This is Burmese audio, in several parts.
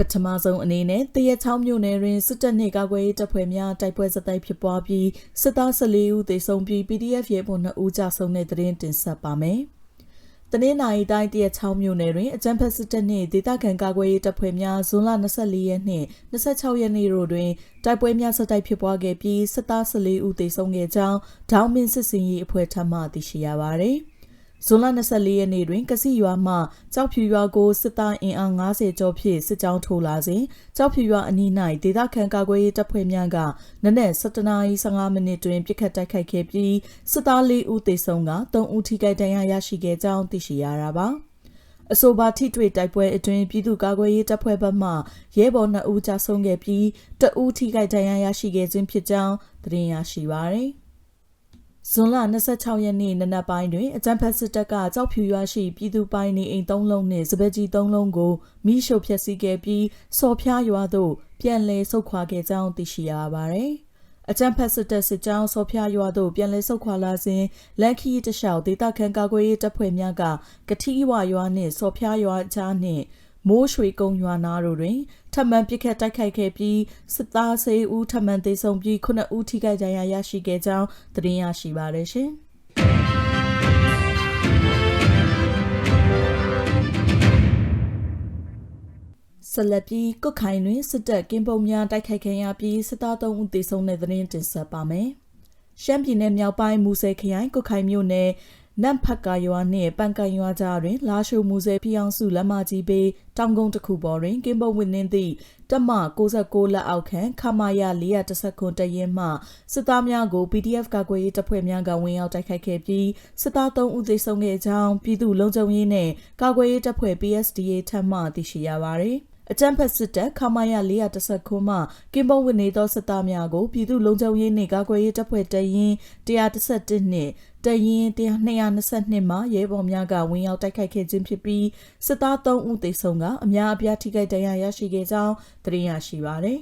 ပထမဆုံးအနေနဲ့တရက်ချောင်းမြို့နယ်တွင်စစ်တပ်နှင့်ကာကွယ်ရေးတပ်ဖွဲ့များတိုက်ပွဲစတိုက်ဖြစ်ပွားပြီးစစ်သား14ဦးသေဆုံးပြီး PDF ရဲဘော်2ဦးကြာဆုံးတဲ့သတင်းတင်ဆက်ပါမယ်။တနင်္လာရီတိုင်းတရက်ချောင်းမြို့နယ်တွင်အကြံဖက်စစ်တပ်နှင့်ဒေသခံကာကွယ်ရေးတပ်ဖွဲ့များဇွန်လ24ရက်နှင့်26ရက်နေ့တို့တွင်တိုက်ပွဲများစတိုက်ဖြစ်ပွားခဲ့ပြီးစစ်သား14ဦးသေဆုံးခဲ့ကြောင်းဒေါင်းမင်းစစ်စင်ရေးအဖွဲ့ထပ်မံသိရှိရပါသည်။ ဇွန်လ24ရက်နေ့တွင်ကစီရွာမှကြောက်ဖြူရွာကိုစစ်သားအင်အား90ကျော်ဖြင့်စစ်ကြောင်းထိုးလာစဉ်ကြောက်ဖြူရွာအနီး၌ဒေသခံကာကွယ်ရေးတပ်ဖွဲ့များကနနက်7:15မိနစ်တွင်ပြစ်ခတ်တိုက်ခိုက်ခဲ့ပြီးစစ်သား၄ဦးသေဆုံးက3ဦးထိခိုက်ဒဏ်ရာရရှိခဲ့ကြောင်းသိရှိရတာပါအဆိုပါထိတွေ့တိုက်ပွဲအတွင်းပြည်သူ့ကာကွယ်ရေးတပ်ဖွဲ့ဘက်မှရဲဘော်2ဦးကြာဆုံးခဲ့ပြီးတဦးထိခိုက်ဒဏ်ရာရရှိခဲ့ခြင်းဖြစ်ကြောင်းသတင်းရရှိပါသည် ဇွန်လ26ရက်နေ့နနက်ပိုင်းတွင်အကြံဖက်စစ်တပ်ကကြောက်ဖြူရွာရှိပြည်သူပိုင်နေအိမ်၃လုံးနှင့်စပယ်ကြီး၃လုံးကိုမိရှို့ဖျက်ဆီးခဲ့ပြီးစော်ဖျားရွာသို့ပြန်လည်ဆုတ်ခွာခဲ့ကြောင်းသိရှိရပါသည်။အကြံဖက်စစ်တပ်စစ်ကြောင်းစော်ဖျားရွာသို့ပြန်လည်ဆုတ်ခွာလာစဉ်လန်ခီတလျှောက်ဒေသခံကာကွယ်ရေးတပ်ဖွဲ့များကကတိဝရွာနှင့်စော်ဖျားရွာကြားနှင့် မိုးရွှေကုန်းရွာနာတို့တွင်ထပ်မံပစ်ခတ်တိုက်ခိုက်ခဲ့ပြီးစစ်သားစေဦးထပ်မံသေဆုံးပြီး9ဦးထိခိုက်ဒဏ်ရာရရှိခဲ့ကြောင်းသတင်းရရှိပါရရှင်ဆလပီကုတ်ခိုင်တွင်စစ်တပ်ကင်းပုံများတိုက်ခိုက်ခံရပြီးစစ်သား3ဦးသေဆုံးတဲ့သတင်းတင်ဆက်ပါမယ်။ရှမ်းပြည်နယ်မြောက်ပိုင်းမူဆယ်ခရိုင်ကုတ်ခိုင်မြို့နယ် နမ်ဖတ်ကာရွာနှင့်ပန်ကန်ရွာကြားတွင် လာရှိုမူဆဲဖျောင်းစုလက်မကြီးပေတောင်ကုန်းတစ်ခုပေါ်တွင်ကင်းပုံဝင်နှင်းသည့်တမ69လက်အောက်ခံခမာယ410ခွန်တရင်မှစစ်သားများကို PDF ကာကွယ်ရေးတပ်ဖွဲ့များကဝင်ရောက်တိုက်ခိုက်ခဲ့ပြီးစစ်သား3ဦးသေဆုံးခဲ့ကြောင်းပြည်သူ့လုံခြုံရေးနှင့်ကာကွယ်ရေးတပ်ဖွဲ့ PSDA ထပ်မံသိရှိရပါသည် အကြံဖက်စစ်တပ်ခမာယ410ခုမှကင်ပုံဝင်နေသောစစ်သားများကိုပြည်သူ့လုံခြုံရေးနှင့်ကာကွယ်ရေးတပ်ဖွဲ့တရင်111နှင့်တရင်222မှရဲဘော်များကဝင်ရောက်တိုက်ခိုက်ခဲ့ခြင်းဖြစ်ပြီးစစ်သား3ဦးသေဆုံးကအများအပြားထိခိုက်ဒဏ်ရာရရှိခဲ့ကြောင်းသိရရှိပါသည်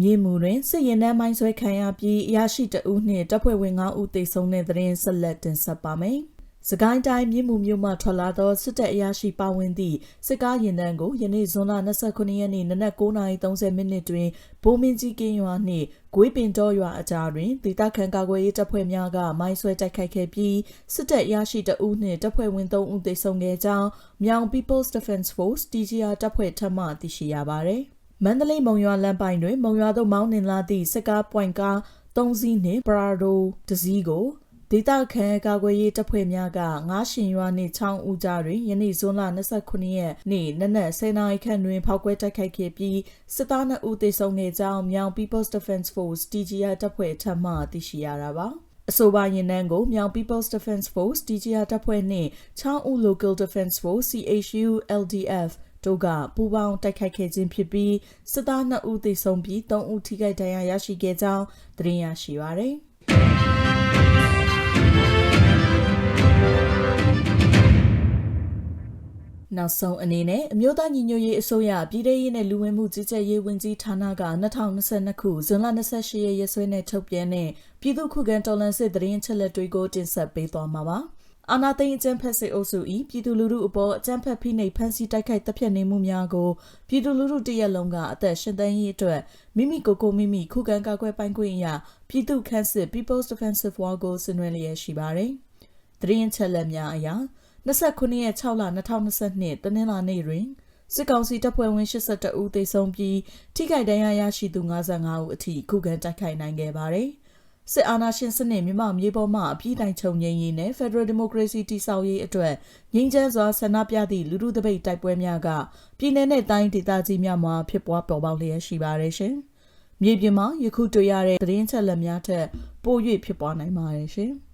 မြေမူတွင်စစ်ရင်နှမ်းမိုင်းဆွဲခံရပြီးအရာရှိတအုပ်နှင့်တပ်ဖွဲ့ဝင်9ဦးသေဆုံးတဲ့တွင်ဆက်လက်တင်ဆက်ပါမယ်။စကိုင်းတိုင်းမြင်းမူမြို့မှထွက်လာသောစစ်တပ်အရာရှိပါဝင်သည့်စစ်ကားရင်တန်းကိုယနေ့ဇွန်လ29ရက်နေ့နနက်9:30မိနစ်တွင်ဘိုးမင်းကြီးကင်းရွာနှင့်ဂွေးပင်တော်ရွာအကြားတွင်ဒေသခံကာကွယ်ရေးတပ်ဖွဲ့များကမိုင်းဆွဲတိုက်ခိုက်ခဲ့ပြီးစစ်တပ်အရာရှိတအုပ်နှင့်တပ်ဖွဲ့ဝင်3ဦးသေဆုံးခဲ့ကြောင်းမြောင် People's Defense Force TGR တပ်ဖွဲ့ထမှသိရှိရပါသည်။ မန္တလေးမုံရွာလမ်းပိုင်းတွင်မုံရွာသို့မောင်းနှင်လာသည့်စစ်ကားပွိုင်ကား၃စီးနှင့်ပရာဒိုတစည်းကိုဒေသခံကာကွယ်ရေးတပ်ဖွဲ့များကငားရှင်ရွာနှင့်ချောင်းဦးကြားတွင်ယနေ့ဇွန်လ29ရက်နေ့နနက်10:00နာရီခန့်တွင်ဖောက်ခွဲတိုက်ခိုက်ခဲ့ပြီးစစ်သား2ဦးသေဆုံးခဲ့ကြောင်းမြောင် People's Defense Force TGR တပ်ဖွဲ့ထံမှသိရှိရတာပါအဆိုပါရင်နှန်းကိုမြောင် People's Defense Force TGR တပ်ဖွဲ့နှင့်ချောင်းဦး Local Defense Force CHU LDF တို့ကပူးပေါင်းတိုက်ခိုက်ခဲ့ခြင်းဖြစ်ပြီးစစ်သား2ဦးသေဆုံးပြီး3ဦးထိခိုက်ဒဏ်ရာရရှိခဲ့ကြောင်းသတင်းရရှိပါသည်နောက်ဆုံးအနေနဲ့အမျိုးသားညီညွတ်ရေးအစိုးရပြည်ထရေးနဲ့လူဝင်မှုကြီးကြပ်ရေးဝန်ကြီးဌာနက2022ခုဇွန်လ28ရက်ရက်စွဲနဲ့ထုတ်ပြန်တဲ့ပြည်သူ့ခုခံတော်လှန်စစ်တရင်ချက်လက်တွေကိုတင်ဆက်ပေးသွားမှာပါ။ အာနာသိန်းအကြမ်းဖက်စစ်အုပ်စု၏ပြည်သူလူထုအပေါ်အကြမ်းဖက်ဖိနှိပ်ဖမ်းဆီးတိုက်ခိုက်တပ်ဖြတ်နေမှုများကိုပြည်သူလူထုတရက်လုံးကအသက်ရှင်သန်ရေးအတွက်မိမိကိုယ်ကိုမိမိခုခံကာကွယ်ပိုင်ခွင့်အရာပြည်သူခန့်စစ် People's Defensive War ကိုဆင်နွှဲလျက်ရှိပါတယ်။သတင်းချက်လက်များအရ29ရက်6လ2022တနင်္လာနေ့တွင်စစ်ကောင်စီတပ်ဖွဲ့ဝင်82ဦးသေဆုံးပြီးထိခိုက်ဒဏ်ရာရရှိသူ55ဦးအထိခုခံတိုက်ခိုက်နိုင်ခဲ့ပါတယ်။ စစ်အာဏာရှင်စနစ်မြန်မာမြေပေါ်မှအပြည့်တိုင်ချုပ်ငြိမ်းရေးနဲ့ Federal Democracy တည်ဆောက်ရေးအတွက်ငြိမ်းချမ်းစွာဆန္ဒပြသည့်လူထုတပိတ်တိုက်ပွဲများကပြည်내နဲ့တိုင်းဒေသကြီးများမှာဖြစ်ပွားပေါ်ပေါက်လျက်ရှိပါတယ်ရှင်။မြေပြင်မှာယခုတွေ့ရတဲ့သတင်းချက်လက်များထက်ပို၍ဖြစ်ပွားနိုင်ပါတယ်ရှင်။